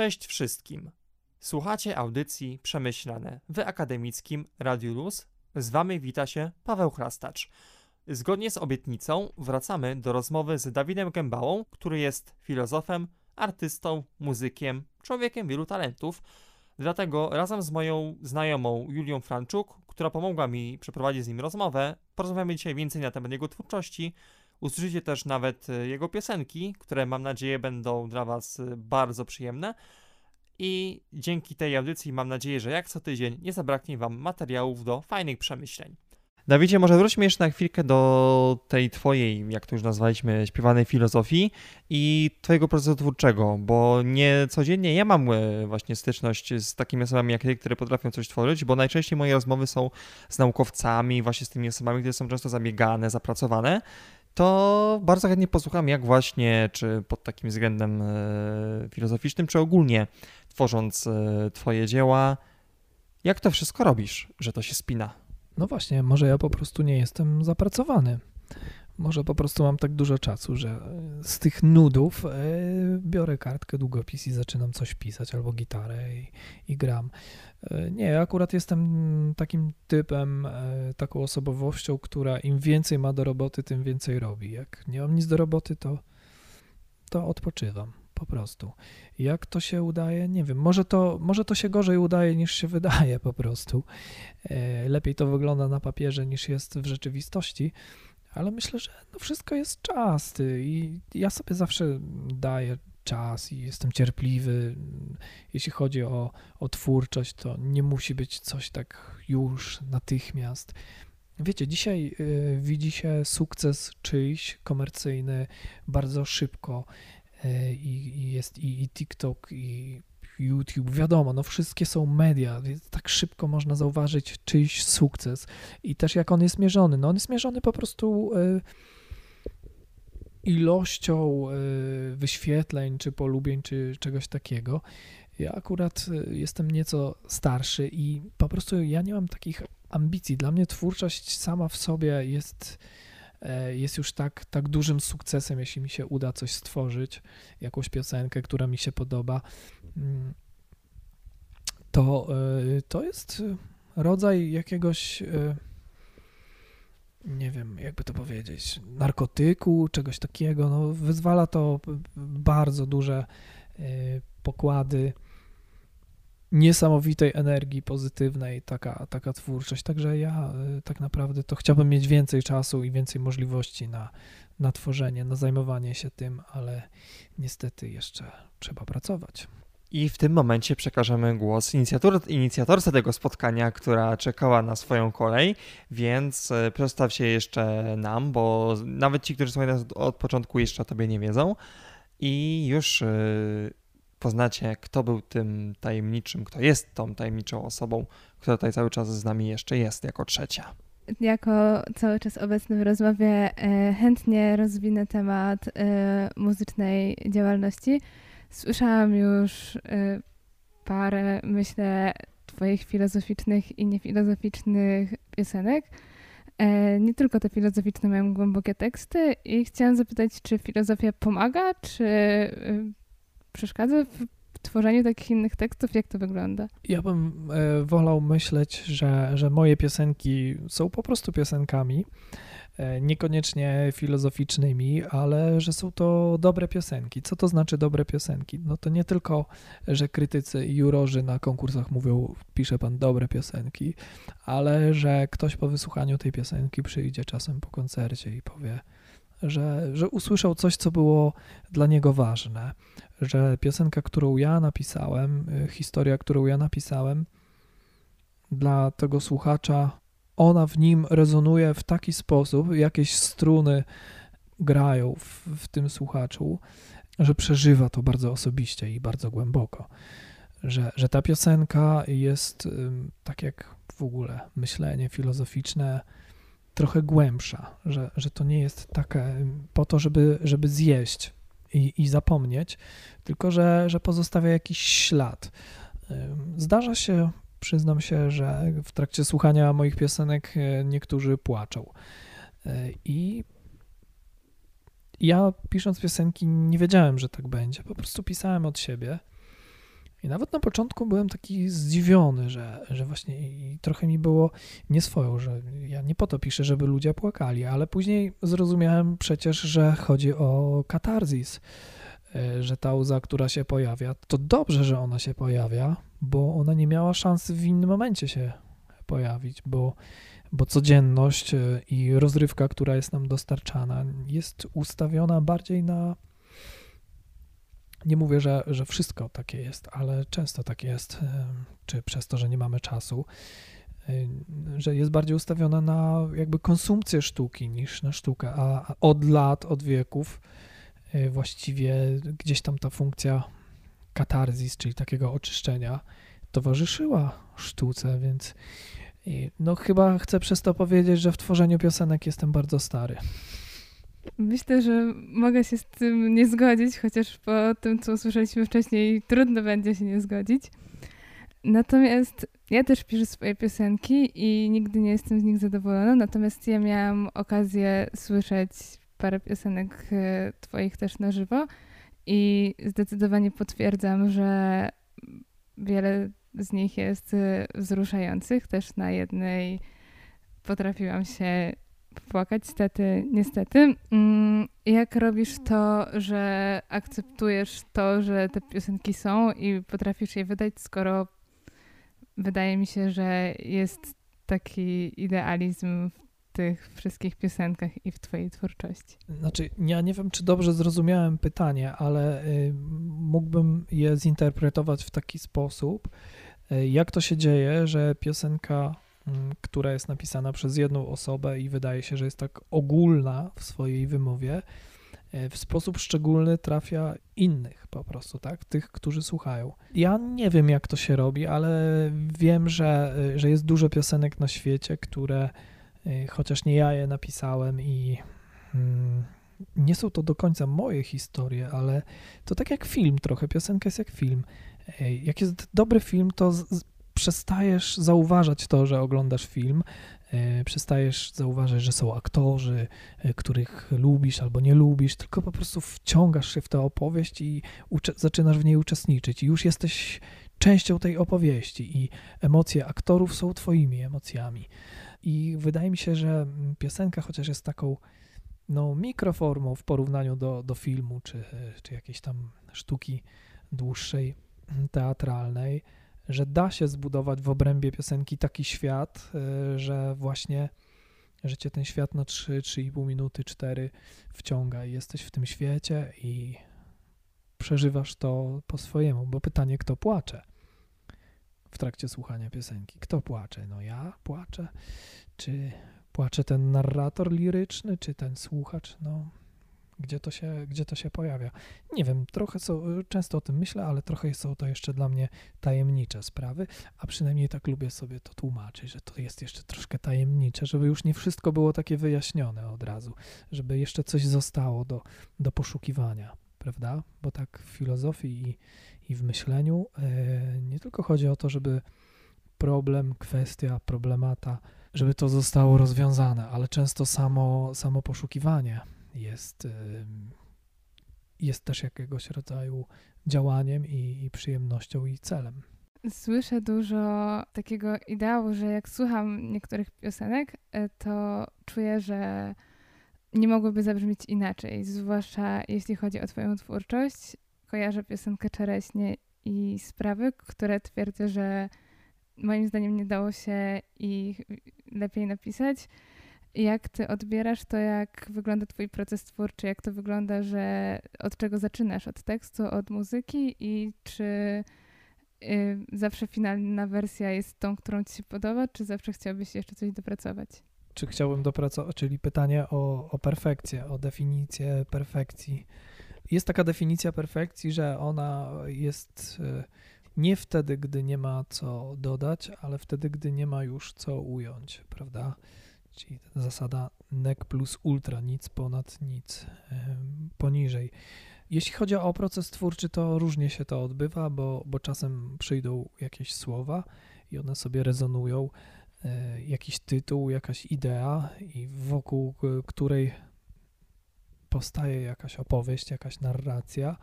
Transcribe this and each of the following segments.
Cześć wszystkim. Słuchacie audycji Przemyślane w akademickim Radiu Luz. Z wami wita się Paweł Chrastacz. Zgodnie z obietnicą wracamy do rozmowy z Dawidem Gębałą, który jest filozofem, artystą, muzykiem, człowiekiem wielu talentów. Dlatego razem z moją znajomą Julią Franczuk, która pomogła mi przeprowadzić z nim rozmowę, porozmawiamy dzisiaj więcej na temat jego twórczości. Usłyszycie też nawet e, jego piosenki, które mam nadzieję będą dla Was e, bardzo przyjemne. I dzięki tej audycji mam nadzieję, że jak co tydzień nie zabraknie Wam materiałów do fajnych przemyśleń. Dawidzie, może wróćmy jeszcze na chwilkę do tej twojej, jak to już nazwaliśmy, śpiewanej filozofii i twojego procesu twórczego, bo nie codziennie ja mam e, właśnie styczność z takimi osobami jak ty, które potrafią coś tworzyć, bo najczęściej moje rozmowy są z naukowcami, właśnie z tymi osobami, które są często zabiegane, zapracowane, to bardzo chętnie posłucham, jak właśnie, czy pod takim względem e, filozoficznym, czy ogólnie tworząc e, twoje dzieła, jak to wszystko robisz, że to się spina? No właśnie, może ja po prostu nie jestem zapracowany. Może po prostu mam tak dużo czasu, że z tych nudów e, biorę kartkę, długopis i zaczynam coś pisać, albo gitarę i, i gram. E, nie, akurat jestem takim typem, e, taką osobowością, która im więcej ma do roboty, tym więcej robi. Jak nie mam nic do roboty, to, to odpoczywam po prostu. Jak to się udaje? Nie wiem. Może to, może to się gorzej udaje niż się wydaje po prostu. E, lepiej to wygląda na papierze niż jest w rzeczywistości, ale myślę, że no wszystko jest czasty i ja sobie zawsze daję czas i jestem cierpliwy. Jeśli chodzi o, o twórczość, to nie musi być coś tak już natychmiast. Wiecie, dzisiaj y, widzi się sukces czyjś komercyjny bardzo szybko y, i, jest i, i TikTok, i YouTube, wiadomo, no wszystkie są media, więc tak szybko można zauważyć czyjś sukces i też jak on jest mierzony. No on jest mierzony po prostu y, ilością y, wyświetleń, czy polubień, czy czegoś takiego. Ja akurat y, jestem nieco starszy i po prostu ja nie mam takich ambicji. Dla mnie twórczość sama w sobie jest, e, jest już tak, tak dużym sukcesem, jeśli mi się uda coś stworzyć, jakąś piosenkę, która mi się podoba. To, e, to jest rodzaj jakiegoś e, nie wiem, jakby to powiedzieć, narkotyku, czegoś takiego. No, wyzwala to bardzo duże y, pokłady niesamowitej energii pozytywnej, taka, taka twórczość. Także ja y, tak naprawdę to chciałbym mieć więcej czasu i więcej możliwości na, na tworzenie, na zajmowanie się tym, ale niestety jeszcze trzeba pracować. I w tym momencie przekażemy głos inicjator, inicjatorce tego spotkania, która czekała na swoją kolej, więc e, przedstaw się jeszcze nam, bo nawet ci, którzy są nas od początku jeszcze o tobie nie wiedzą. I już e, poznacie, kto był tym tajemniczym, kto jest tą tajemniczą osobą, która tutaj cały czas z nami jeszcze jest jako trzecia. Jako cały czas obecny w rozmowie e, chętnie rozwinę temat muzycznej działalności Słyszałam już y, parę, myślę, Twoich filozoficznych i niefilozoficznych piosenek. E, nie tylko te filozoficzne mają głębokie teksty i chciałam zapytać, czy filozofia pomaga, czy y, przeszkadza w tworzeniu takich innych tekstów? Jak to wygląda? Ja bym e, wolał myśleć, że, że moje piosenki są po prostu piosenkami niekoniecznie filozoficznymi, ale że są to dobre piosenki. Co to znaczy dobre piosenki? No to nie tylko, że krytycy i jurorzy na konkursach mówią, pisze pan dobre piosenki, ale że ktoś po wysłuchaniu tej piosenki przyjdzie czasem po koncercie i powie, że, że usłyszał coś, co było dla niego ważne, że piosenka, którą ja napisałem, e, historia, którą ja napisałem, dla tego słuchacza ona w nim rezonuje w taki sposób, jakieś struny grają w, w tym słuchaczu, że przeżywa to bardzo osobiście i bardzo głęboko. Że, że ta piosenka jest, tak jak w ogóle myślenie filozoficzne, trochę głębsza, że, że to nie jest takie po to, żeby, żeby zjeść i, i zapomnieć, tylko że, że pozostawia jakiś ślad. Zdarza się przyznam się, że w trakcie słuchania moich piosenek e, niektórzy płaczą. E, I ja pisząc piosenki nie wiedziałem, że tak będzie. Po prostu pisałem od siebie. I nawet na początku byłem taki zdziwiony, że, że właśnie i trochę mi było nieswoją, że ja nie po to piszę, żeby ludzie płakali, ale później zrozumiałem przecież, że chodzi o katarzis, że ta łza, która się pojawia, to dobrze, że ona się pojawia, bo ona nie miała szansy w innym momencie się pojawić, bo, bo codzienność e, i rozrywka, która jest nam dostarczana, jest ustawiona bardziej na nie mówię, że, że wszystko takie jest, ale często tak jest, czy przez to, że nie mamy czasu, że jest bardziej ustawiona na jakby konsumpcję sztuki niż na sztukę, a od lat, od wieków e, właściwie gdzieś tam ta funkcja katarzis, czyli takiego oczyszczenia, towarzyszyła sztuce, więc no chyba chcę przez to powiedzieć, że w tworzeniu piosenek jestem bardzo stary. Myślę, że mogę się z tym nie zgodzić, chociaż po tym, co usłyszeliśmy wcześniej, trudno będzie się nie zgodzić. Natomiast ja też piszę swoje piosenki i nigdy nie jestem z nich zadowolona. Natomiast ja miałam okazję słyszeć parę piosenek e, Twoich też na żywo i zdecydowanie potwierdzam, że wiele z nich jest e, wzruszających. Też na jednej potrafiłam się płakać, niestety, niestety. Mm, jak robisz to, że akceptujesz to, że te piosenki są i potrafisz je wydać, skoro wydaje mi się, że jest taki idealizm w tych wszystkich piosenkach i w twojej twórczości? Znaczy, ja nie wiem, czy dobrze zrozumiałem pytanie, ale y, mógłbym je zinterpretować w taki sposób, y, jak to się dzieje, że piosenka Mm, która jest napisana przez jedną osobę i wydaje się, że jest tak ogólna w swojej wymowie, e, w sposób szczególny trafia innych po prostu, tak? Tych, którzy słuchają. Ja nie wiem, jak to się robi, ale wiem, że, że jest dużo piosenek na świecie, które chociaż nie ja je napisałem i hmm, nie są to do końca moje historie, ale to tak jak film trochę, piosenka jest jak film. Jak jest dobry film, to z, przestajesz zauważać to, że oglądasz film, e, przestajesz zauważać, że są aktorzy, których lubisz albo nie lubisz, tylko po prostu wciągasz się w tę opowieść i zaczynasz w niej uczestniczyć i już jesteś częścią tej opowieści i emocje aktorów są twoimi emocjami. I wydaje mi się, że piosenka, chociaż jest taką no, mikroformą w porównaniu do, do filmu czy, czy jakiejś tam sztuki dłuższej, teatralnej, że da się zbudować w obrębie piosenki taki świat, y, że właśnie że cię ten świat na 3, 3,5 minuty, 4 wciąga i jesteś w tym świecie i przeżywasz to po swojemu, bo pytanie, kto płacze w trakcie słuchania piosenki? Kto płacze? No ja płaczę, czy płacze ten narrator liryczny, czy ten słuchacz? No gdzie to się, gdzie to się pojawia. Nie wiem, trochę są, często o tym myślę, ale trochę są to jeszcze dla mnie tajemnicze sprawy, a przynajmniej tak lubię sobie to tłumaczyć, że to jest jeszcze troszkę tajemnicze, żeby już nie wszystko było takie wyjaśnione od razu, żeby jeszcze coś zostało do, do poszukiwania, prawda? Bo tak w filozofii i, i w myśleniu yy, nie tylko chodzi o to, żeby problem, kwestia, problemata, żeby to zostało rozwiązane, ale często samo, samo poszukiwanie jest, jest też jakiegoś rodzaju działaniem i, i przyjemnością i celem. Słyszę dużo takiego ideału, że jak słucham niektórych piosenek, e, to czuję, że nie mogłyby zabrzmieć inaczej, zwłaszcza jeśli chodzi o Twoją twórczość. Kojarzę piosenkę Czereśnie i sprawy, które twierdzę, że moim zdaniem nie dało się ich lepiej napisać. Jak ty odbierasz to, jak wygląda twój proces twórczy, jak to wygląda, że od czego zaczynasz? Od tekstu, od muzyki i czy y, zawsze finalna wersja jest tą, którą ci się podoba, czy zawsze chciałbyś jeszcze coś dopracować? Czy chciałbym dopracować, czyli pytanie o, o perfekcję, o definicję perfekcji. Jest taka definicja perfekcji, że ona jest y, nie wtedy, gdy nie ma co dodać, ale wtedy, gdy nie ma już co ująć, prawda? czyli zasada nec plus ultra, nic ponad nic poniżej. Jeśli chodzi o proces twórczy, to różnie się to odbywa, bo, bo czasem przyjdą jakieś słowa i one sobie rezonują, e, jakiś tytuł, jakaś idea, i wokół której powstaje jakaś opowieść, jakaś narracja,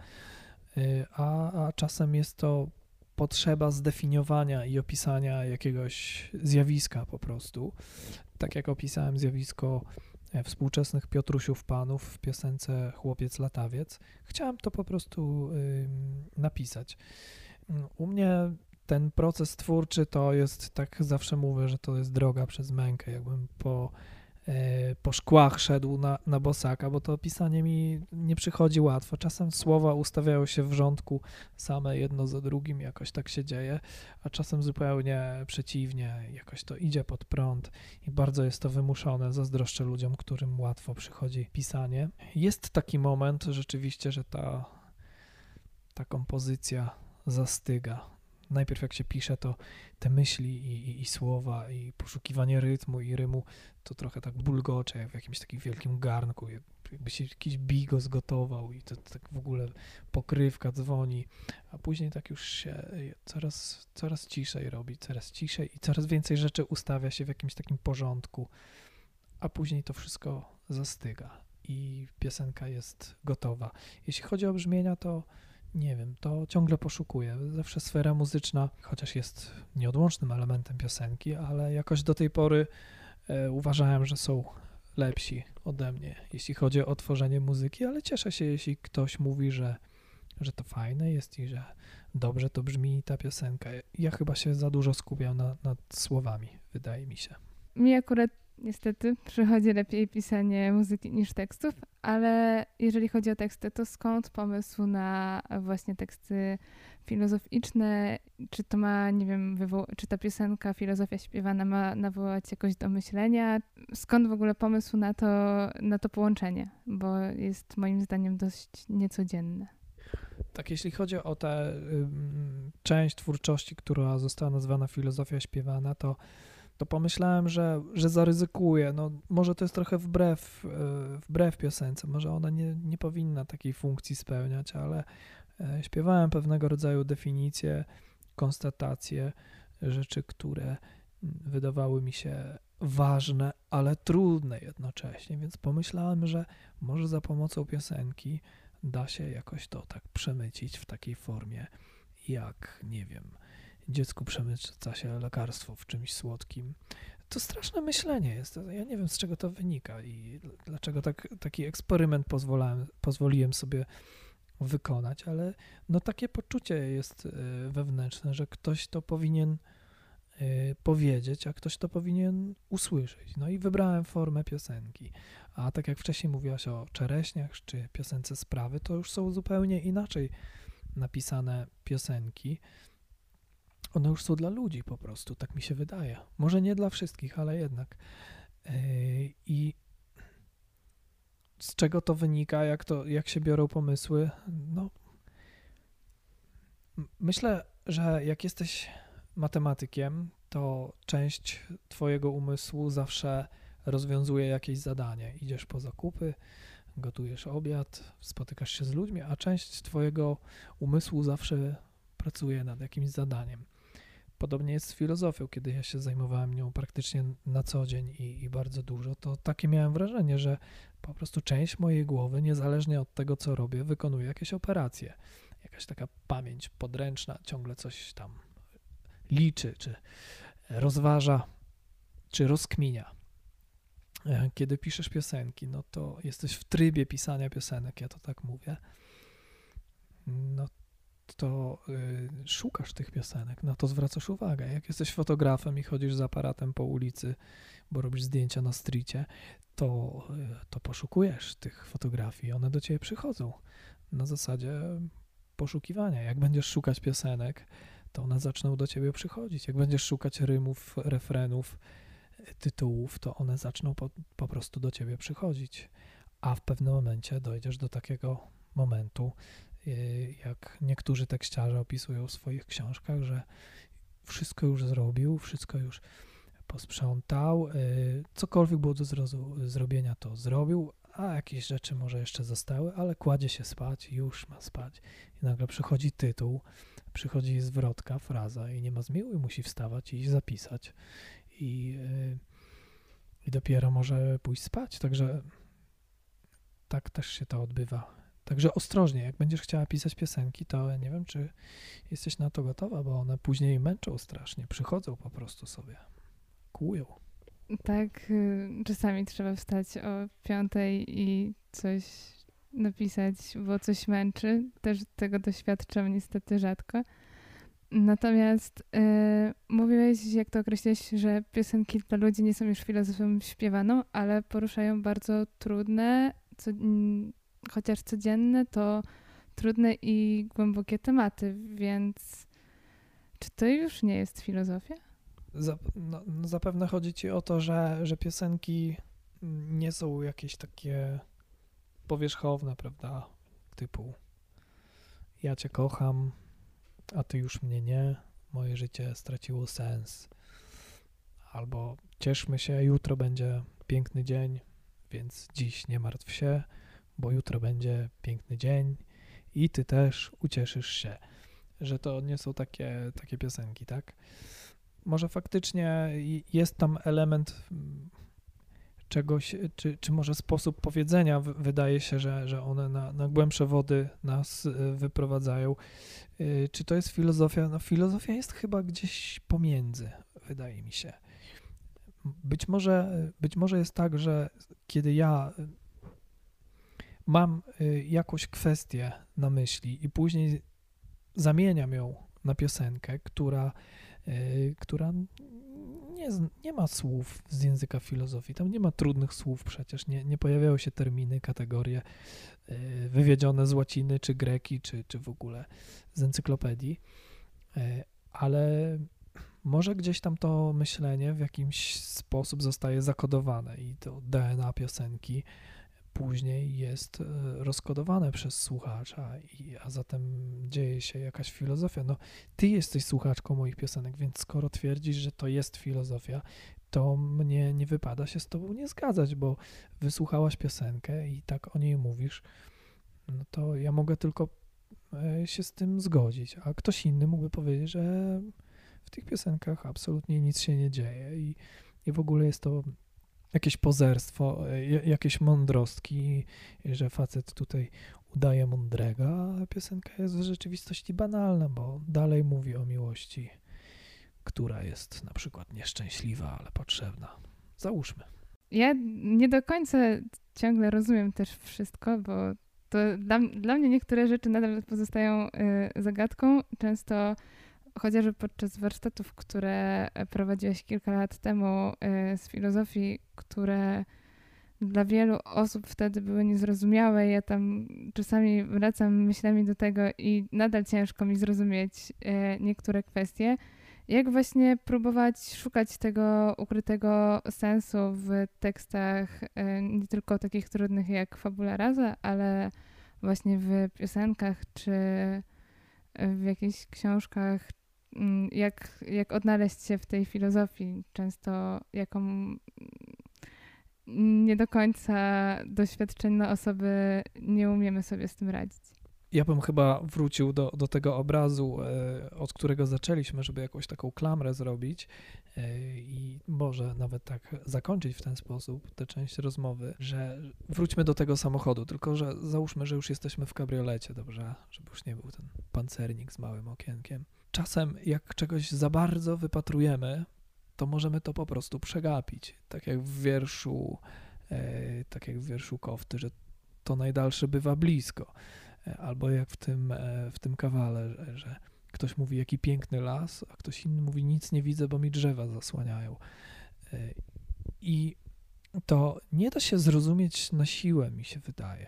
e, a, a czasem jest to potrzeba zdefiniowania i opisania jakiegoś zjawiska po prostu. Tak jak opisałem zjawisko e, współczesnych Piotrusiów Panów w piosence Chłopiec Latawiec, chciałem to po prostu napisać. U mnie ten proces twórczy to jest, tak zawsze mówię, że to jest droga przez mękę, jakbym po E, po szkłach szedł na, na bosaka, bo to pisanie mi nie przychodzi łatwo. Czasem słowa ustawiają się w rządku same jedno za drugim, jakoś tak się dzieje, a czasem zupełnie przeciwnie, jakoś to idzie pod prąd i bardzo jest to wymuszone. Zazdroszczę ludziom, którym łatwo przychodzi pisanie. Jest taki moment rzeczywiście, że ta, ta kompozycja zastyga najpierw jak się pisze, to te myśli i, i, i, słowa i poszukiwanie rytmu i rymu to trochę tak bulgocze, jak w jakimś takim wielkim garnku, jakby się jakiś bigos gotował i to, to tak w ogóle pokrywka dzwoni, a później tak już się coraz, coraz ciszej robi, coraz ciszej i coraz więcej rzeczy ustawia się w jakimś takim porządku, a później to wszystko zastyga i piosenka jest gotowa. Jeśli chodzi o brzmienia, to nie wiem, to ciągle poszukuję. Zawsze sfera muzyczna, chociaż jest nieodłącznym elementem piosenki, ale jakoś do tej pory e, uważałem, że są lepsi ode mnie, jeśli chodzi o tworzenie muzyki, ale cieszę się, jeśli ktoś mówi, że, że to fajne jest i że dobrze to brzmi ta piosenka. Ja chyba się za dużo skupiam na, nad słowami, wydaje mi się. Mi akurat niestety przychodzi lepiej pisanie muzyki niż tekstów, ale jeżeli chodzi o teksty, to skąd pomysł na właśnie teksty filozoficzne? Czy to ma, nie wiem, czy ta piosenka Filozofia śpiewana ma nawołać jakoś do myślenia? Skąd w ogóle pomysł na to, na to połączenie? Bo jest moim zdaniem dość niecodzienne. Tak, jeśli chodzi o tę część twórczości, która została nazwana filozofia śpiewana, to to pomyślałem, że, że zaryzykuję. No, może to jest trochę wbrew, e, wbrew piosence, może ona nie, nie powinna takiej funkcji spełniać, ale e, śpiewałem pewnego rodzaju definicje, konstatacje, rzeczy, które wydawały mi się ważne, ale trudne jednocześnie, więc pomyślałem, że może za pomocą piosenki da się jakoś to tak przemycić w takiej formie, jak nie wiem dziecku przemyca się lekarstwo w czymś słodkim. To straszne myślenie jest. Ja nie wiem, z czego to wynika i dlaczego tak, taki eksperyment pozwoliłem sobie wykonać, ale no takie poczucie jest e, wewnętrzne, że ktoś to powinien e, powiedzieć, a ktoś to powinien usłyszeć. No i wybrałem formę piosenki. A tak jak wcześniej mówiłaś o czereśniach czy piosence sprawy, to już są zupełnie inaczej napisane piosenki one już są dla ludzi po prostu, tak mi się wydaje. Może nie dla wszystkich, ale jednak. Yy, I z czego to wynika, jak, to, jak się biorą pomysły? No, myślę, że jak jesteś matematykiem, to część Twojego umysłu zawsze rozwiązuje jakieś zadanie. Idziesz po zakupy, gotujesz obiad, spotykasz się z ludźmi, a część Twojego umysłu zawsze pracuje nad jakimś zadaniem. Podobnie jest z filozofią, kiedy ja się zajmowałem nią praktycznie na co dzień i, i, bardzo dużo, to takie miałem wrażenie, że po prostu część mojej głowy, niezależnie od tego, co robię, wykonuje jakieś operacje. Jakaś taka pamięć podręczna ciągle coś tam liczy, czy rozważa, czy rozkminia. E, kiedy piszesz piosenki, no to jesteś w trybie pisania piosenek, ja to tak mówię. No to y, szukasz tych piosenek, na to zwracasz uwagę. Jak jesteś fotografem i chodzisz z aparatem po ulicy, bo robisz zdjęcia na stricie, to, y, to poszukujesz tych fotografii, one do ciebie przychodzą na zasadzie poszukiwania. Jak będziesz szukać piosenek, to one zaczną do ciebie przychodzić. Jak będziesz szukać rymów, refrenów, tytułów, to one zaczną po, po prostu do ciebie przychodzić. A w pewnym momencie dojdziesz do takiego momentu, jak niektórzy tekściarze opisują w swoich książkach, że wszystko już zrobił, wszystko już posprzątał, y, cokolwiek było do zrobienia, to zrobił, a jakieś rzeczy może jeszcze zostały, ale kładzie się spać, już ma spać. I nagle przychodzi tytuł, przychodzi zwrotka, fraza i nie ma zmiłu musi wstawać i zapisać. I, y, I dopiero może pójść spać. Także tak też się to odbywa Także ostrożnie, jak będziesz chciała pisać piosenki, to nie wiem, czy jesteś na to gotowa, bo one później męczą strasznie, przychodzą po prostu sobie, kłują. Tak, y, czasami trzeba wstać o piątej i coś napisać, bo coś męczy. Też tego doświadczam niestety rzadko. Natomiast y, mówiłeś, jak to określiłeś, że piosenki dla ludzi nie są już filozofią śpiewaną, ale poruszają bardzo trudne, co, chociaż codzienne, to trudne i głębokie tematy, więc czy to już nie jest filozofia? Zap, no, no zapewne chodzi ci o to, że, że piosenki nie są jakieś takie powierzchowne, prawda? Typu ja cię kocham, a ty już mnie nie, moje życie straciło sens. Albo cieszmy się, jutro będzie piękny dzień, więc dziś nie martw się, bo jutro będzie piękny dzień i ty też ucieszysz się. Że to nie są takie, takie piosenki, tak? Może faktycznie jest tam element mm, czegoś, czy, czy może sposób powiedzenia wydaje się, że, że one na, na głębsze wody nas y, wyprowadzają. Y, czy to jest filozofia? No, filozofia jest chyba gdzieś pomiędzy, wydaje mi się. Być może, być może jest tak, że kiedy ja mam jakąś kwestię na myśli i później zamieniam ją na piosenkę, która, która nie, nie ma słów z języka filozofii, tam nie ma trudnych słów przecież, nie, nie pojawiają się terminy, kategorie y, wywiedzione z łaciny, czy greki, czy, czy w ogóle z encyklopedii, y, ale może gdzieś tam to myślenie w jakiś sposób zostaje zakodowane i to DNA piosenki później jest e, rozkodowane przez słuchacza, i, a zatem dzieje się jakaś filozofia. No, ty jesteś słuchaczką moich piosenek, więc skoro twierdzisz, że to jest filozofia, to mnie nie wypada się z tobą nie zgadzać, bo wysłuchałaś piosenkę i tak o niej mówisz, no to ja mogę tylko e, się z tym zgodzić, a ktoś inny mógłby powiedzieć, że w tych piosenkach absolutnie nic się nie dzieje i, i w ogóle jest to jakieś pozerstwo, e, jakieś mądrostki, że facet tutaj udaje mądrego, a piosenka jest w rzeczywistości banalna, bo dalej mówi o miłości, która jest na przykład nieszczęśliwa, ale potrzebna. Załóżmy. Ja nie do końca ciągle rozumiem też wszystko, bo to dla, dla mnie niektóre rzeczy nadal pozostają y, zagadką. Często chociażby podczas warsztatów, które prowadziłeś kilka lat temu y, z filozofii, które dla wielu osób wtedy były niezrozumiałe. Ja tam czasami wracam myślami do tego i nadal ciężko mi zrozumieć y, niektóre kwestie. Jak właśnie próbować szukać tego ukrytego sensu w tekstach nie tylko takich trudnych jak Fabula Rasa, ale właśnie w piosenkach czy w jakichś książkach jak, jak odnaleźć się w tej filozofii, często jaką nie do końca doświadczone osoby nie umiemy sobie z tym radzić. Ja bym chyba wrócił do, do tego obrazu, e, od którego zaczęliśmy, żeby jakąś taką klamrę zrobić e, i może nawet tak zakończyć w ten sposób tę część rozmowy, że wróćmy do tego samochodu, tylko że załóżmy, że już jesteśmy w kabriolecie, dobrze, żeby już nie był ten pancernik z małym okienkiem czasem jak czegoś za bardzo wypatrujemy, to możemy to po prostu przegapić. Tak jak w wierszu, e, tak jak w wierszu Kofty, że to najdalsze bywa blisko. E, albo jak w tym, e, w tym kawale, że, że ktoś mówi, jaki piękny las, a ktoś inny mówi, nic nie widzę, bo mi drzewa zasłaniają. I to nie da się zrozumieć na siłę, mi się wydaje.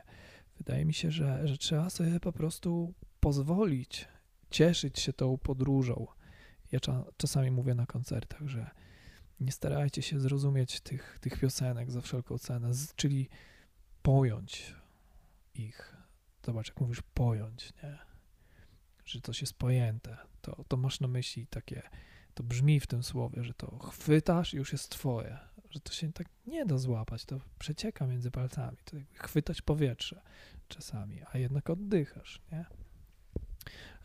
Wydaje mi się, że, że trzeba sobie po prostu pozwolić cieszyć się tą podróżą. Ja czasami mówię na koncertach, że nie starajcie się zrozumieć tych, tych piosenek za wszelką cenę, czyli pojąć ich. Zobacz, jak mówisz pojąć, nie? Że coś jest pojęte, to, to masz na myśli takie, to brzmi w tym słowie, że to chwytasz i już jest twoje, że to się tak nie da złapać, to przecieka między palcami, to jakby chwytać powietrze czasami, a jednak oddychasz, nie?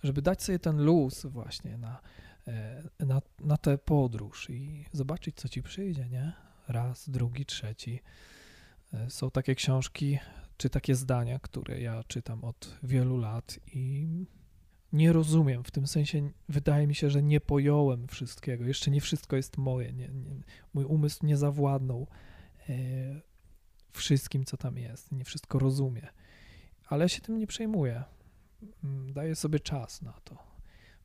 Żeby dać sobie ten luz właśnie na, e, na, na tę podróż i zobaczyć, co ci przyjdzie, nie? Raz, drugi, trzeci. E, są takie książki, czy takie zdania, które ja czytam od wielu lat i nie rozumiem. W tym sensie wydaje mi się, że nie pojąłem wszystkiego. Jeszcze nie wszystko jest moje. Nie, nie, mój umysł nie zawładnął e, wszystkim, co tam jest. Nie wszystko rozumie. Ale się tym nie przejmuję. Mm, daję sobie czas na to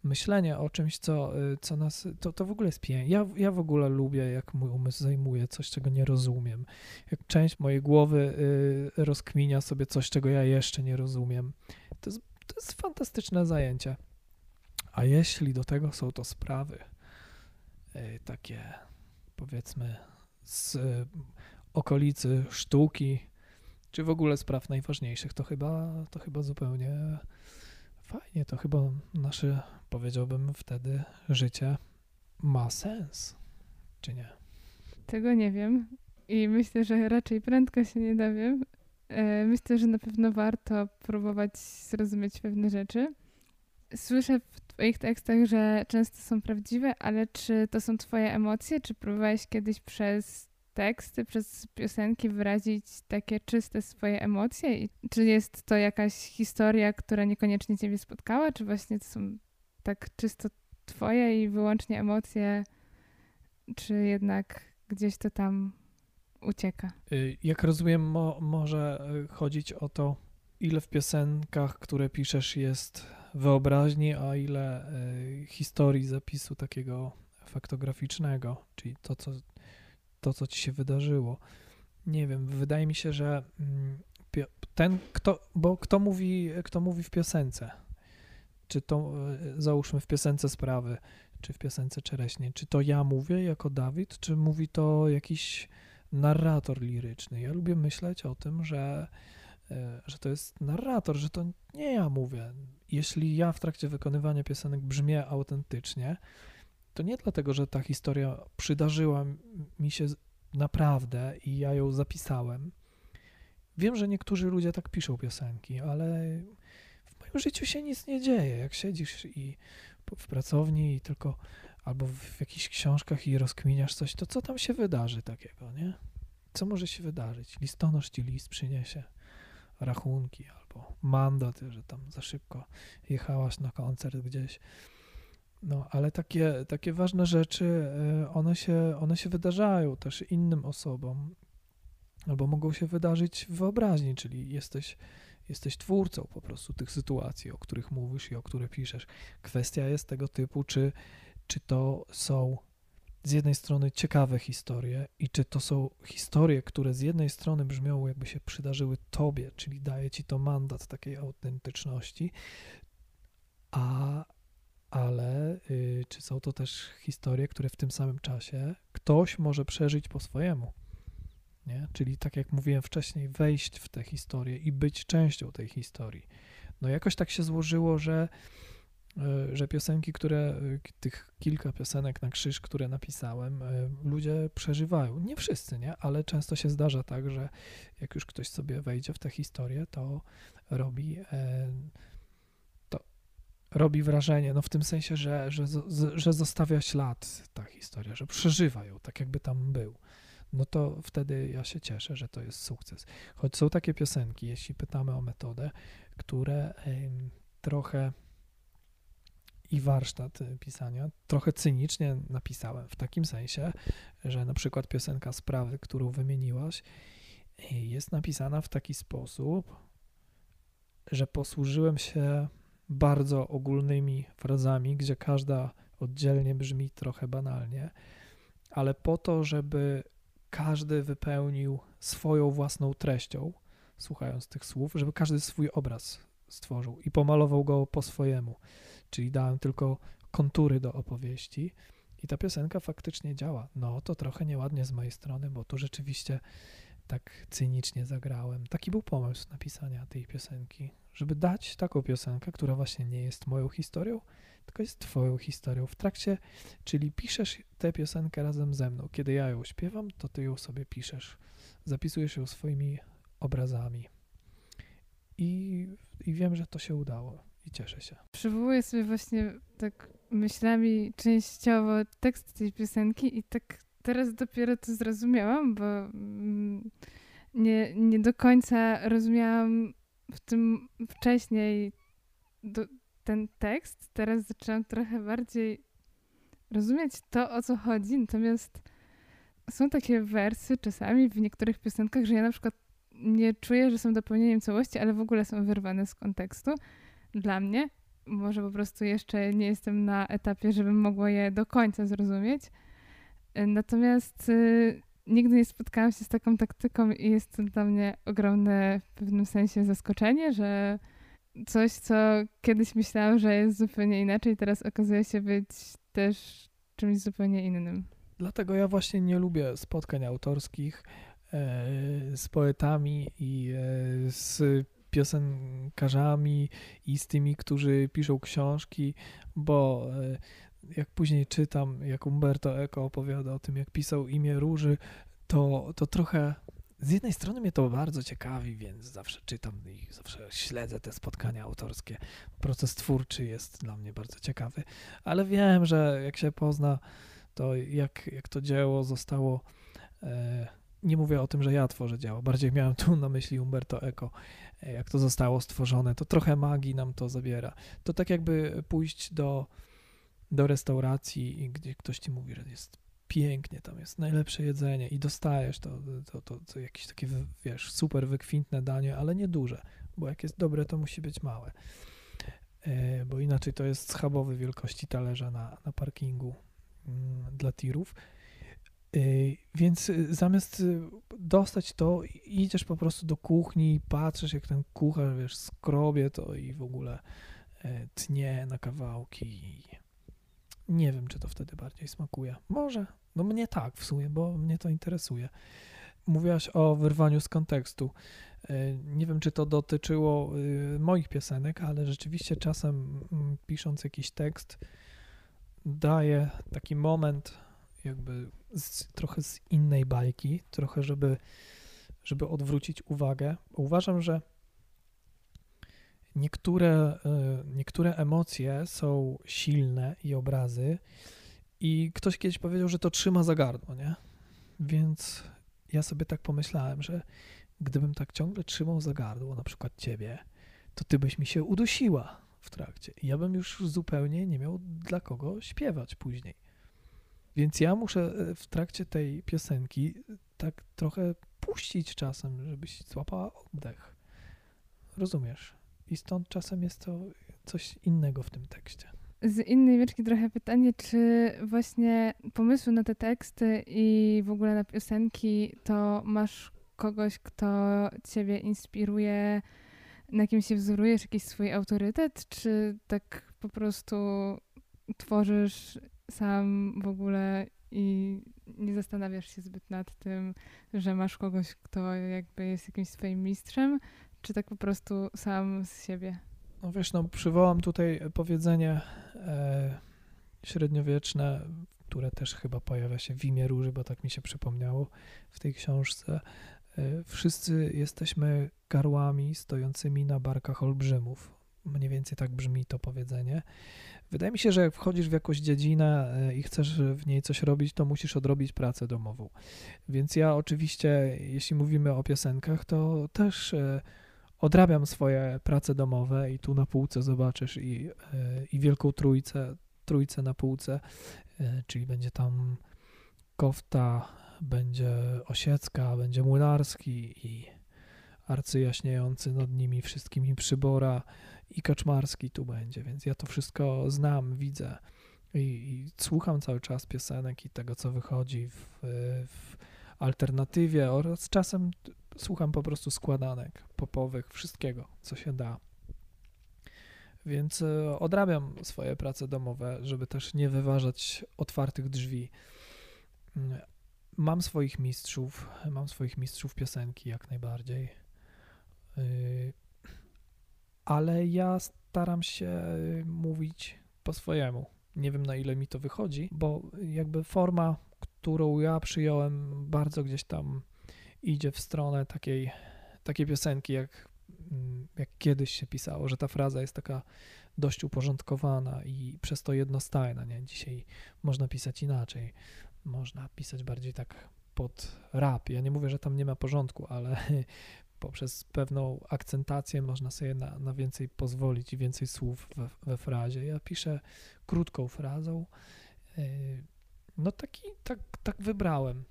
myślenie o czymś, co, y, co nas, to, to w ogóle jest piękne. Ja, ja w ogóle lubię, jak mój umysł zajmuje coś, czego nie rozumiem. Jak część mojej głowy y, rozkminia sobie coś, czego ja jeszcze nie rozumiem. To jest, to jest fantastyczne zajęcie. A jeśli do tego są to sprawy y, takie, powiedzmy, z okolicy sztuki, czy w ogóle spraw najważniejszych, to chyba, to chyba zupełnie fajnie. To chyba nasze powiedziałbym wtedy, życie ma sens, czy nie? Tego nie wiem i myślę, że raczej prędko się nie dowiem. E, myślę, że na pewno warto próbować zrozumieć pewne rzeczy. Słyszę w Twoich tekstach, że często są prawdziwe, ale czy to są Twoje emocje? Czy próbowałeś kiedyś przez teksty, przez piosenki wyrazić takie czyste swoje emocje? I czy jest to jakaś historia, która niekoniecznie Ciebie spotkała? Czy właśnie to są tak czysto twoje i wyłącznie emocje, czy jednak gdzieś to tam ucieka? Y, jak rozumiem, mo może y, chodzić o to, ile w piosenkach, które piszesz, jest wyobraźni, a ile y, historii zapisu takiego faktograficznego, czyli to co, to, co ci się wydarzyło. Nie wiem, wydaje mi się, że mm, ten, kto, bo kto mówi, kto mówi w piosence, czy to e, załóżmy w piosence sprawy, czy w piosence czereśnie, czy to ja mówię jako Dawid, czy mówi to jakiś narrator liryczny. Ja lubię myśleć o tym, że, e, że to jest narrator, że to nie ja mówię. Jeśli ja w trakcie wykonywania piosenek brzmię autentycznie, to nie dlatego, że ta historia przydarzyła mi się naprawdę i ja ją zapisałem. Wiem, że niektórzy ludzie tak piszą piosenki, ale w życiu się nic nie dzieje. Jak siedzisz i w pracowni i tylko albo w jakichś książkach i rozkminiasz coś, to co tam się wydarzy takiego, nie? Co może się wydarzyć? Listonosz ci list przyniesie, rachunki albo mandat, że tam za szybko jechałaś na koncert gdzieś. No, ale takie, takie ważne rzeczy, e, one się, one się wydarzają też innym osobom, albo mogą się wydarzyć w wyobraźni, czyli jesteś Jesteś twórcą po prostu tych sytuacji, o których mówisz i o które piszesz. Kwestia jest tego typu, czy, czy to są z jednej strony ciekawe historie i czy to są historie, które z jednej strony brzmią jakby się przydarzyły tobie, czyli daje ci to mandat takiej autentyczności, a ale y, czy są to też historie, które w tym samym czasie ktoś może przeżyć po swojemu nie? Czyli tak jak mówiłem wcześniej, wejść w tę historię i być częścią tej historii. No jakoś tak się złożyło, że, e, że piosenki, które, e, tych kilka piosenek na krzyż, które napisałem, e, ludzie przeżywają. Nie wszyscy, nie? Ale często się zdarza tak, że jak już ktoś sobie wejdzie w tę historię, to robi to robi wrażenie, no w tym sensie, że, że, że zostawia ślad ta historia, że przeżywa ją, tak jakby tam był no to wtedy ja się cieszę, że to jest sukces. Choć są takie piosenki, jeśli pytamy o metodę, które trochę i warsztat y, pisania trochę cynicznie napisałem, w takim sensie, że na przykład piosenka Sprawy, którą wymieniłaś, y, jest napisana w taki sposób, że posłużyłem się bardzo ogólnymi frazami, gdzie każda oddzielnie brzmi trochę banalnie, ale po to, żeby każdy wypełnił swoją własną treścią, słuchając tych słów, żeby każdy swój obraz stworzył i pomalował go po swojemu. Czyli dałem tylko kontury do opowieści i ta piosenka faktycznie działa. No to trochę nieładnie z mojej strony, bo tu rzeczywiście tak cynicznie zagrałem. Taki był pomysł napisania tej piosenki, żeby dać taką piosenkę, która właśnie nie jest moją historią, tylko jest twoją historią w trakcie, czyli piszesz tę piosenkę razem ze mną. Kiedy ja ją śpiewam, to ty ją sobie piszesz. Zapisujesz ją swoimi obrazami. I, i wiem, że to się udało i cieszę się. Przywołuję sobie właśnie tak myślami częściowo tekst tej piosenki i tak teraz dopiero to zrozumiałam, bo mm, nie, nie do końca rozumiałam w tym wcześniej do, ten tekst. Teraz zaczęłam trochę bardziej rozumieć to, o co chodzi. Natomiast są takie wersy czasami w niektórych piosenkach, że ja na przykład nie czuję, że są dopełnieniem całości, ale w ogóle są wyrwane z kontekstu. Dla mnie. Może po prostu jeszcze nie jestem na etapie, żebym mogła je do końca zrozumieć. Natomiast y, nigdy nie spotkałam się z taką taktyką i jest to dla mnie ogromne w pewnym sensie zaskoczenie, że coś, co kiedyś myślałam, że jest zupełnie inaczej, teraz okazuje się być też czymś zupełnie innym. Dlatego ja właśnie nie lubię spotkań autorskich e, z poetami i e, z piosenkarzami i z tymi, którzy piszą książki, bo e, jak później czytam, jak Umberto Eco opowiada o tym, jak pisał imię Róży, to, to trochę z jednej strony mnie to bardzo ciekawi, więc zawsze czytam i zawsze śledzę te spotkania autorskie. Proces twórczy jest dla mnie bardzo ciekawy, ale wiem, że jak się pozna, to jak, jak to dzieło zostało. E, nie mówię o tym, że ja tworzę dzieło, bardziej miałem tu na myśli Umberto Eco, e, jak to zostało stworzone, to trochę magii nam to zabiera. To tak jakby pójść do, do restauracji, gdzie ktoś ci mówi, że jest pięknie, tam jest najlepsze jedzenie i dostajesz to, to, to, to jakieś takie, wiesz, super wykwintne danie, ale nie duże, bo jak jest dobre, to musi być małe, e, bo inaczej to jest schabowy wielkości talerza na, na parkingu mm, dla tirów. E, więc e, zamiast dostać to, idziesz po prostu do kuchni, patrzysz jak ten kucharz, wiesz, skrobie to i w ogóle tnie na kawałki nie wiem, czy to wtedy bardziej smakuje. Może. No mnie tak w sumie, bo mnie to interesuje. Mówiłaś o wyrwaniu z kontekstu. E, nie wiem, czy to dotyczyło y, moich piosenek, ale rzeczywiście czasem mm, pisząc jakiś tekst daję taki moment jakby z, trochę z innej bajki, trochę żeby, żeby odwrócić uwagę. Uważam, że niektóre, e, niektóre emocje są silne i obrazy, i ktoś kiedyś powiedział, że to trzyma za gardło, nie? Więc ja sobie tak pomyślałem, że gdybym tak ciągle trzymał za gardło, na przykład ciebie, to ty byś mi się udusiła w trakcie. I ja bym już zupełnie nie miał dla kogo śpiewać później. Więc ja muszę e, w trakcie tej piosenki tak trochę puścić czasem, żebyś złapała oddech. Rozumiesz? I stąd czasem jest to coś innego w tym tekście. Z innej wieczki trochę pytanie, czy właśnie pomysły na te teksty i w ogóle na piosenki, to masz kogoś, kto ciebie inspiruje, na kim się wzorujesz, jakiś swój autorytet, czy tak po prostu tworzysz sam w ogóle i nie zastanawiasz się zbyt nad tym, że masz kogoś, kto jakby jest jakimś swoim mistrzem, czy tak po prostu sam z siebie? No wiesz, no przywołam tutaj powiedzenie e, średniowieczne, które też chyba pojawia się w imię Róży, bo tak mi się przypomniało w tej książce. E, wszyscy jesteśmy garłami stojącymi na barkach olbrzymów. Mniej więcej tak brzmi to powiedzenie. Wydaje mi się, że jak wchodzisz w jakąś dziedzinę e, i chcesz w niej coś robić, to musisz odrobić pracę domową. Więc ja oczywiście, jeśli mówimy o piosenkach, to też e, odrabiam swoje prace domowe i tu na półce zobaczysz i, e, i Wielką Trójcę, Trójcę na półce, e, czyli będzie tam Kofta, będzie Osiecka, będzie Młynarski i arcyjaśniejący nad nimi wszystkimi przybora i Kaczmarski tu będzie, więc ja to wszystko znam, widzę i, i słucham cały czas piosenek i tego, co wychodzi w, w alternatywie oraz czasem słucham po prostu składanek popowych, wszystkiego, co się da. Więc e, odrabiam swoje prace domowe, żeby też nie wyważać otwartych drzwi. Mm, mam swoich mistrzów, mam swoich mistrzów piosenki jak najbardziej. Y, ale ja staram się mówić po swojemu. Nie wiem na ile mi to wychodzi, bo jakby forma, którą ja przyjąłem, bardzo gdzieś tam idzie w stronę takiej, takiej piosenki, jak, mm, jak kiedyś się pisało, że ta fraza jest taka dość uporządkowana i przez to jednostajna. Nie? Dzisiaj można pisać inaczej. Można pisać bardziej tak pod rap. Ja nie mówię, że tam nie ma porządku, ale poprzez pewną akcentację można sobie na, na więcej pozwolić i więcej słów we, we frazie. Ja piszę krótką frazą. Yy, no taki, tak, tak wybrałem.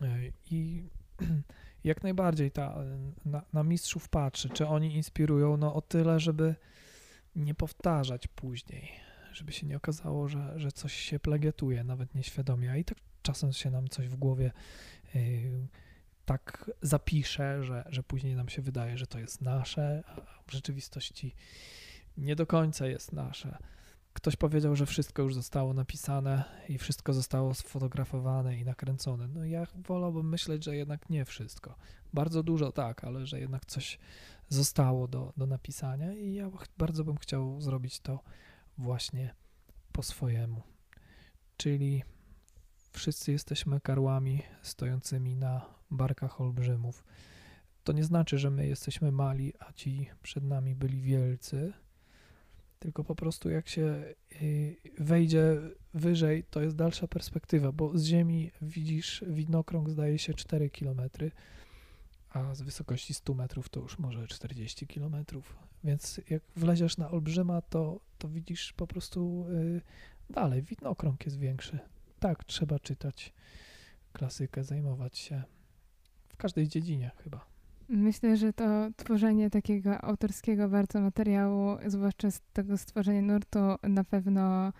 Yy, I jak najbardziej ta, na, na mistrzów patrzy, czy oni inspirują, no o tyle, żeby nie powtarzać później, żeby się nie okazało, że, że coś się plagiatuje, nawet nieświadomie, a i tak czasem się nam coś w głowie yy, tak zapisze, że, że później nam się wydaje, że to jest nasze, a w rzeczywistości nie do końca jest nasze. Ktoś powiedział, że wszystko już zostało napisane i wszystko zostało sfotografowane i nakręcone. No ja wolałbym myśleć, że jednak nie wszystko. Bardzo dużo tak, ale że jednak coś zostało do, do napisania i ja bardzo bym chciał zrobić to właśnie po swojemu. Czyli wszyscy jesteśmy karłami stojącymi na barkach olbrzymów. To nie znaczy, że my jesteśmy mali, a ci przed nami byli wielcy, tylko po prostu jak się y, wejdzie wyżej, to jest dalsza perspektywa, bo z ziemi widzisz widnokrąg zdaje się 4 km, a z wysokości 100 metrów to już może 40 km. Więc jak wleziesz na olbrzyma, to, to widzisz po prostu y, dalej, widnokrąg jest większy. Tak, trzeba czytać klasykę, zajmować się w każdej dziedzinie chyba. Myślę, że to tworzenie takiego autorskiego bardzo materiału, zwłaszcza z tego stworzenia nurtu, na pewno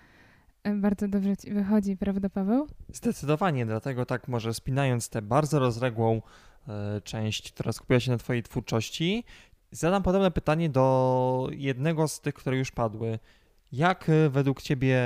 e, bardzo dobrze ci wychodzi, prawda Paweł? Zdecydowanie, dlatego tak może spinając tę bardzo rozległą e, część, która skupia się na twojej twórczości, zadam podobne pytanie do jednego z tych, które już padły. Jak y, według Ciebie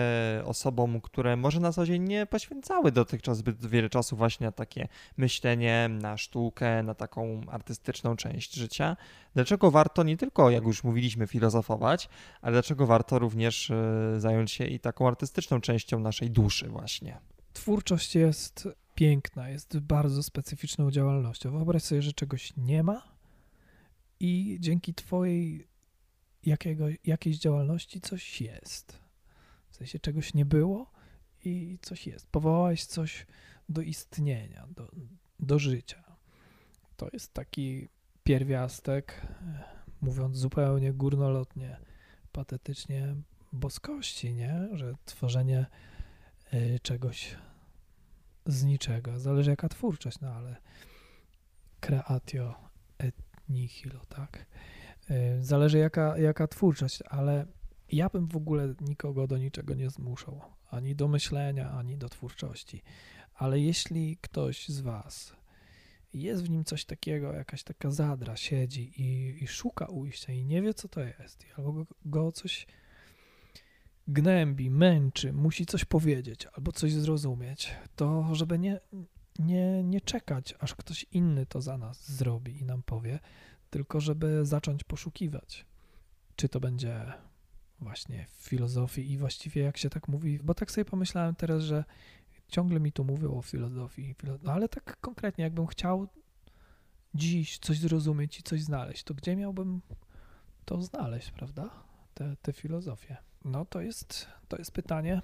osobom, które może na co dzień nie poświęcały dotychczas zbyt wiele czasu właśnie na takie myślenie, na sztukę, na taką artystyczną część życia, dlaczego warto nie tylko, jak już mówiliśmy, filozofować, ale dlaczego warto również y, zająć się i taką artystyczną częścią naszej duszy właśnie? Twórczość jest piękna, jest bardzo specyficzną działalnością. Wyobraź sobie, że czegoś nie ma i dzięki Twojej jakiego, jakiejś działalności coś jest. W sensie czegoś nie było i coś jest. Powołałeś coś do istnienia, do, do życia. To jest taki pierwiastek, mówiąc zupełnie górnolotnie, patetycznie, boskości, nie? Że tworzenie y, czegoś z niczego. Zależy jaka twórczość, no ale creatio et nihilo, tak? Y, zależy jaka, jaka twórczość, ale ja bym w ogóle nikogo do niczego nie zmuszał, ani do myślenia, ani do twórczości. Ale jeśli ktoś z Was jest w nim coś takiego, jakaś taka zadra siedzi i, i szuka ujścia i nie wie, co to jest, albo go, go coś gnębi, męczy, musi coś powiedzieć albo coś zrozumieć, to żeby nie, nie, nie czekać, aż ktoś inny to za nas zrobi i nam powie, tylko żeby zacząć poszukiwać. Czy to będzie właśnie w filozofii i właściwie jak się tak mówi, bo tak sobie pomyślałem teraz, że ciągle mi tu mówią o filozofii, no ale tak konkretnie, jakbym chciał dziś coś zrozumieć i coś znaleźć, to gdzie miałbym to znaleźć, prawda? Te, te filozofie. No to jest, to jest pytanie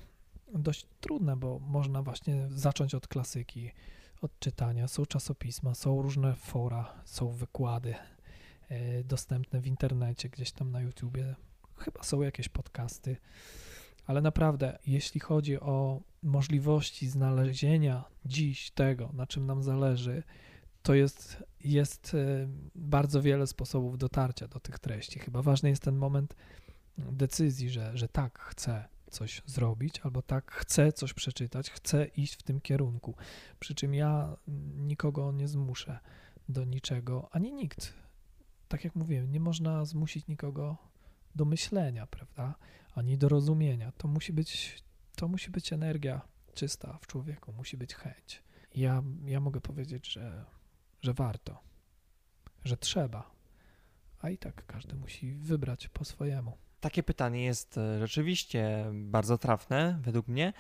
dość trudne, bo można właśnie zacząć od klasyki, od czytania. Są czasopisma, są różne fora, są wykłady, dostępne w internecie, gdzieś tam na YouTubie. Chyba są jakieś podcasty, ale naprawdę, jeśli chodzi o możliwości znalezienia dziś tego, na czym nam zależy, to jest, jest e, bardzo wiele sposobów dotarcia do tych treści. Chyba ważny jest ten moment decyzji, że, że tak, chcę coś zrobić, albo tak, chcę coś przeczytać, chcę iść w tym kierunku. Przy czym ja nikogo nie zmuszę do niczego, ani nikt tak jak mówiłem, nie można zmusić nikogo do myślenia, prawda? Ani do rozumienia. To musi być, to musi być energia czysta w człowieku, musi być chęć. Ja, ja mogę powiedzieć, że, że warto, że trzeba, a i tak każdy musi wybrać po swojemu. Takie pytanie jest e, rzeczywiście bardzo trafne według mnie,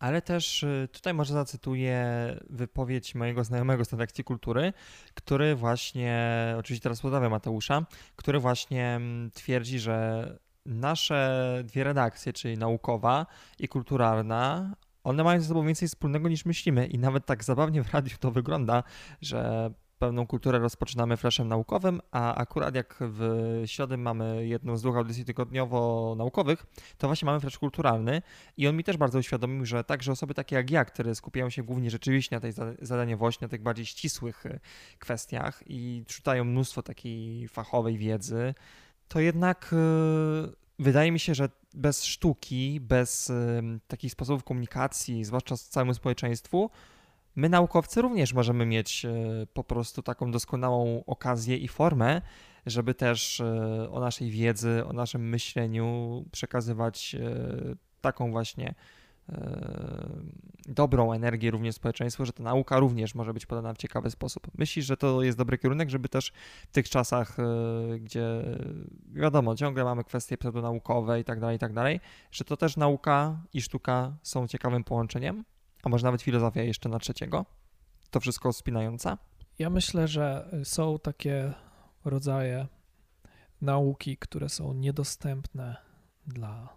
ale też y, tutaj może zacytuję wypowiedź mojego znajomego z redakcji kultury, który właśnie, oczywiście teraz pozdrawiam Mateusza, który właśnie mm, twierdzi, że nasze dwie redakcje, czyli naukowa i kulturalna, one mają ze sobą więcej wspólnego niż myślimy. I nawet tak zabawnie w radiu to wygląda, że pewną kulturę rozpoczynamy flashem naukowym, a akurat jak w środę mamy jedną z dwóch audycji tygodniowo-naukowych, to właśnie mamy flash kulturalny i on mi też bardzo uświadomił, że także osoby takie jak ja, które skupiają się głównie rzeczywiście na tej zadaniowości, na tych bardziej ścisłych e, kwestiach i czytają mnóstwo takiej fachowej wiedzy, to jednak e, wydaje mi się, że bez sztuki, bez takich sposobów komunikacji, zwłaszcza z całemu społeczeństwu, my naukowcy również możemy mieć e, po prostu taką doskonałą okazję i formę, żeby też e, o naszej wiedzy, o naszym myśleniu przekazywać e, taką właśnie dobrą energię również społeczeństwu, że ta nauka również może być podana w ciekawy sposób. Myślisz, że to jest dobry kierunek, żeby też w tych czasach, gdzie wiadomo, ciągle mamy kwestie pseudonaukowe i tak dalej, i tak dalej, że to też nauka i sztuka są ciekawym połączeniem? A może nawet filozofia jeszcze na trzeciego? To wszystko spinająca? Ja myślę, że są takie rodzaje nauki, które są niedostępne dla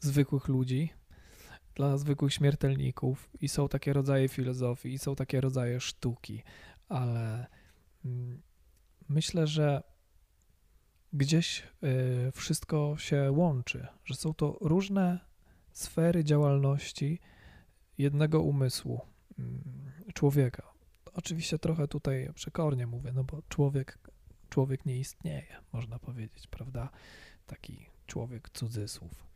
zwykłych ludzi, dla zwykłych śmiertelników, i są takie rodzaje filozofii, i są takie rodzaje sztuki, ale mm, myślę, że gdzieś y, wszystko się łączy, że są to różne sfery działalności, jednego umysłu mm, człowieka. Oczywiście trochę tutaj przekornie mówię, no bo człowiek, człowiek nie istnieje, można powiedzieć, prawda? Taki człowiek cudzysłów.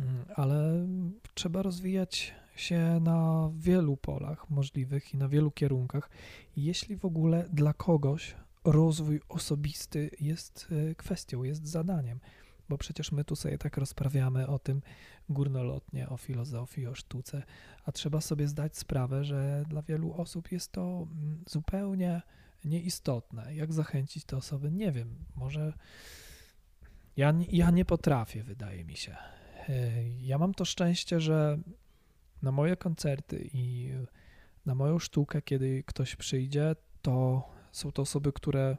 Mm, ale trzeba rozwijać się na wielu polach możliwych i na wielu kierunkach. Jeśli w ogóle dla kogoś rozwój osobisty jest e, kwestią, jest zadaniem bo przecież my tu sobie tak rozprawiamy o tym górnolotnie, o filozofii, o sztuce, a trzeba sobie zdać sprawę, że dla wielu osób jest to mm, zupełnie nieistotne. Jak zachęcić te osoby? Nie wiem, może ja, ja nie potrafię, wydaje mi się. E, ja mam to szczęście, że na moje koncerty i na moją sztukę, kiedy ktoś przyjdzie, to są to osoby, które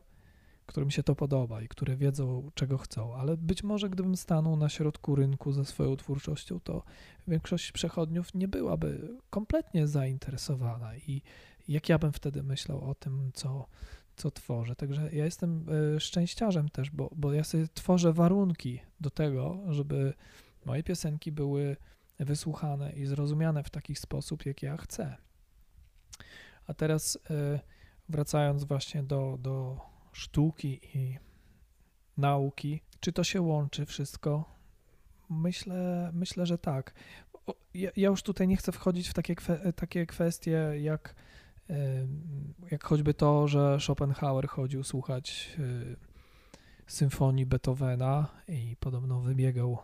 którym się to podoba i które wiedzą, czego chcą, ale być może gdybym stanął na środku rynku ze swoją twórczością, to większość przechodniów nie byłaby kompletnie zainteresowana i jak ja bym wtedy myślał o tym, co, co tworzę. Także ja jestem e, szczęściarzem też, bo, bo ja sobie tworzę warunki do tego, żeby moje piosenki były wysłuchane i zrozumiane w taki sposób, jak ja chcę. A teraz e, wracając właśnie do, do sztuki i nauki. Czy to się łączy wszystko? Myślę, myślę że tak. Ja, ja już tutaj nie chcę wchodzić w takie, takie kwestie, jak, jak choćby to, że Schopenhauer chodził słuchać y, symfonii Beethovena i podobno wybiegał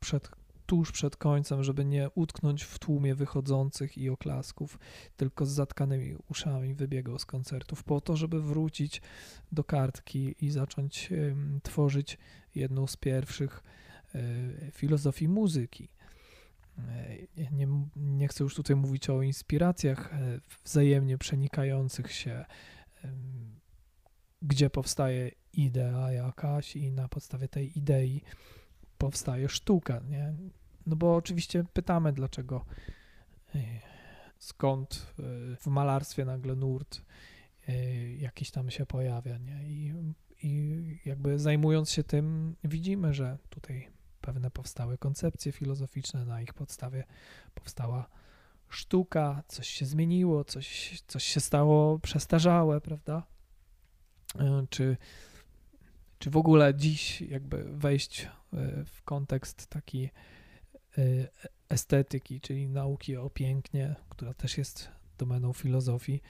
przed tuż przed końcem, żeby nie utknąć w tłumie wychodzących i oklasków, tylko z zatkanymi uszami wybiegał z koncertów po to, żeby wrócić do kartki i zacząć tworzyć jedną z pierwszych e, filozofii muzyki. E, nie, nie chcę już tutaj mówić o inspiracjach e, wzajemnie przenikających się, gdzie powstaje idea jakaś i na podstawie tej idei powstaje sztuka. Nie? No bo oczywiście pytamy, dlaczego, e, skąd e, w malarstwie nagle nurt e, jakiś tam się pojawia, nie? I, I jakby zajmując się tym, widzimy, że tutaj pewne powstały koncepcje filozoficzne, na ich podstawie powstała sztuka, coś się zmieniło, coś, coś się stało przestarzałe, prawda? Czy, czy w ogóle dziś jakby wejść w kontekst taki Y, estetyki, czyli nauki o pięknie, która też jest domeną filozofii,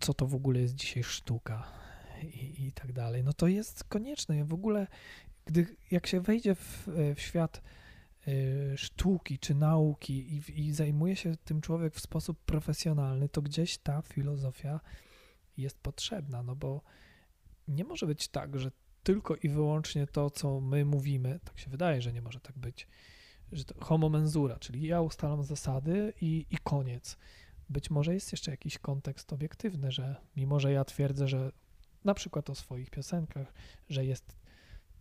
co to w ogóle jest dzisiaj sztuka i, i tak dalej. No to jest konieczne. W ogóle, gdy, jak się wejdzie w, w świat sztuki czy nauki i, i zajmuje się tym człowiek w sposób profesjonalny, to gdzieś ta filozofia jest potrzebna, no bo nie może być tak, że tylko i wyłącznie to, co my mówimy, tak się wydaje, że nie może tak być, że to homo mensura, czyli ja ustalam zasady i, i koniec. Być może jest jeszcze jakiś kontekst obiektywny, że mimo, że ja twierdzę, że na przykład o swoich piosenkach, że jest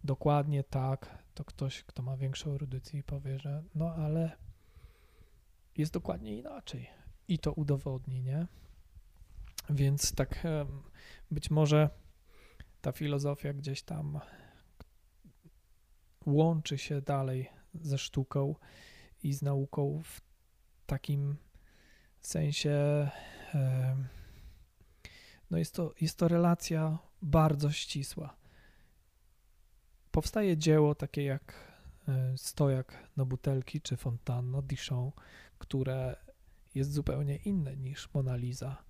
dokładnie tak, to ktoś, kto ma większą erudycję powie, że no ale jest dokładnie inaczej i to udowodni, nie? Więc tak być może ta filozofia gdzieś tam łączy się dalej ze sztuką i z nauką w takim sensie. No jest to, jest to relacja bardzo ścisła. Powstaje dzieło takie jak e, Stojak na butelki czy Fontanno Dichon, które jest zupełnie inne niż Mona Lisa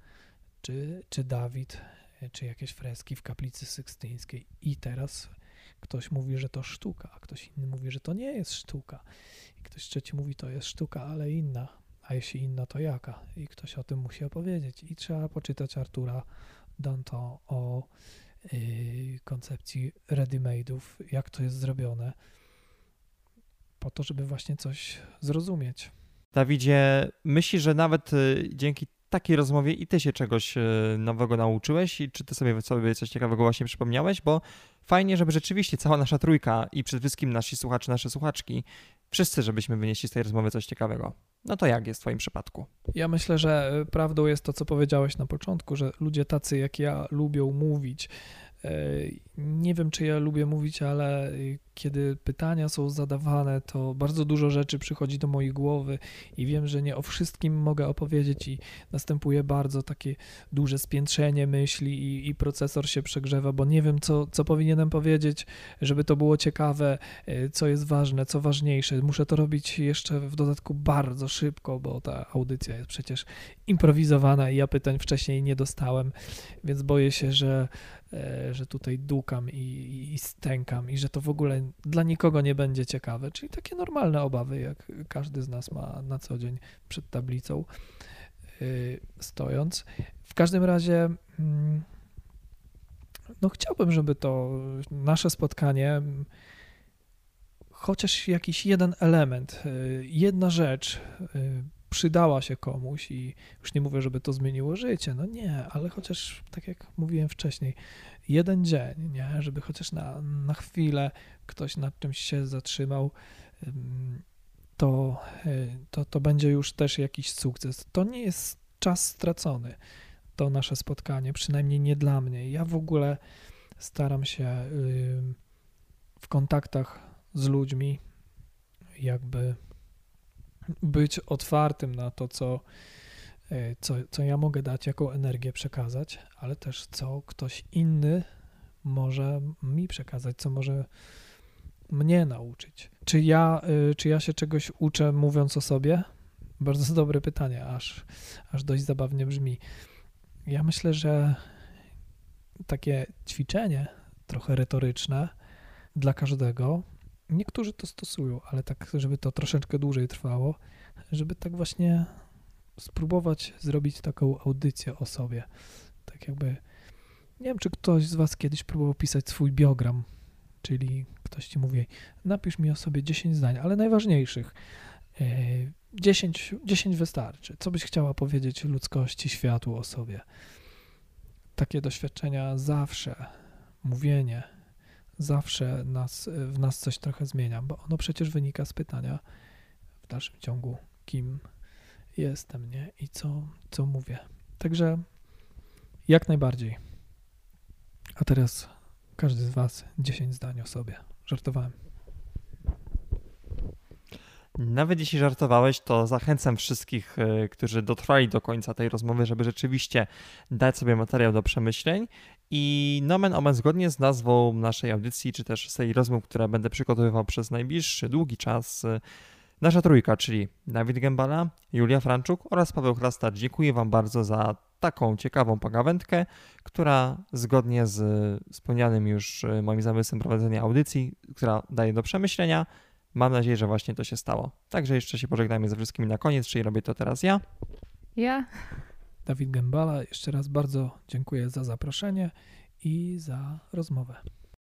czy, czy Dawid, czy jakieś freski w kaplicy sykstyńskiej. I teraz ktoś mówi, że to sztuka, a ktoś inny mówi, że to nie jest sztuka. I ktoś trzeci mówi, to jest sztuka, ale inna. A jeśli inna, to jaka? I ktoś o tym musi opowiedzieć. I trzeba poczytać Artura Danto o yy, koncepcji ready-made'ów, jak to jest zrobione, po to, żeby właśnie coś zrozumieć. Dawidzie, myślisz, że nawet y, dzięki takiej rozmowie i ty się czegoś e, nowego nauczyłeś i czy ty sobie, sobie coś ciekawego właśnie przypomniałeś, bo fajnie, żeby rzeczywiście cała nasza trójka i przede wszystkim nasi słuchacze, nasze słuchaczki, wszyscy, żebyśmy wynieśli z tej rozmowy coś ciekawego. No to jak jest w twoim przypadku? Ja myślę, że e, prawdą jest to, co powiedziałeś na początku, że ludzie tacy jak ja lubią mówić, nie wiem, czy ja lubię mówić, ale kiedy pytania są zadawane, to bardzo dużo rzeczy przychodzi do mojej głowy i wiem, że nie o wszystkim mogę opowiedzieć i następuje bardzo takie duże spiętrzenie myśli i, i procesor się przegrzewa, bo nie wiem, co, co powinienem powiedzieć, żeby to było ciekawe, e, co jest ważne, co ważniejsze. Muszę to robić jeszcze w dodatku bardzo szybko, bo ta audycja jest przecież improwizowana i ja pytań wcześniej nie dostałem, więc boję się, że że tutaj dukam i, i stękam i że to w ogóle dla nikogo nie będzie ciekawe. Czyli takie normalne obawy, jak każdy z nas ma na co dzień przed tablicą e, stojąc. W każdym razie mm, no chciałbym, żeby to nasze spotkanie chociaż jakiś jeden element, e, jedna rzecz przydała się komuś i już nie mówię, żeby to zmieniło życie, no nie, ale chociaż, tak jak mówiłem wcześniej, jeden dzień, nie, żeby chociaż na, na chwilę ktoś nad czymś się zatrzymał, to, y, to, to będzie już też jakiś sukces. To nie jest czas stracony, to nasze spotkanie, przynajmniej nie dla mnie. Ja w ogóle staram się w kontaktach z ludźmi jakby być otwartym na to, co, e, co, co ja mogę dać, jaką energię przekazać, ale też co ktoś inny może mi przekazać, co może mnie nauczyć. Czy ja, e, czy ja się czegoś uczę, mówiąc o sobie? Bardzo dobre pytanie, aż, aż dość zabawnie brzmi. Ja myślę, że takie ćwiczenie, trochę retoryczne, dla każdego Niektórzy to stosują, ale tak, żeby to troszeczkę dłużej trwało, żeby tak właśnie spróbować zrobić taką audycję o sobie. Tak jakby, nie wiem, czy ktoś z Was kiedyś próbował pisać swój biogram, czyli ktoś Ci mówi, napisz mi o sobie 10 zdań, ale najważniejszych. 10, e, 10 wystarczy. Co byś chciała powiedzieć ludzkości, światu o sobie? Takie doświadczenia zawsze, mówienie, zawsze nas, w nas coś trochę zmienia, bo ono przecież wynika z pytania w dalszym ciągu, kim jestem, nie? I co, co mówię. Także jak najbardziej. A teraz każdy z Was 10 zdań o sobie. Żartowałem. Nawet jeśli żartowałeś, to zachęcam wszystkich, e, którzy dotrwali do końca tej rozmowy, żeby rzeczywiście dać sobie materiał do przemyśleń i nomen omen zgodnie z nazwą naszej audycji, czy też z tej rozmów, które będę przygotowywał przez najbliższy, długi czas, e, nasza trójka, czyli Dawid Gębala, Julia Franczuk oraz Paweł Chrastacz. Dziękuję Wam bardzo za taką ciekawą pogawędkę, która zgodnie z wspomnianym już e, moim zamysłem prowadzenia audycji, która daje do przemyślenia, Mam nadzieję, że właśnie to się stało. Także jeszcze się pożegnajmy ze wszystkimi na koniec, czyli robię to teraz ja. Ja. Dawid Gębala, jeszcze raz bardzo dziękuję za zaproszenie i za rozmowę.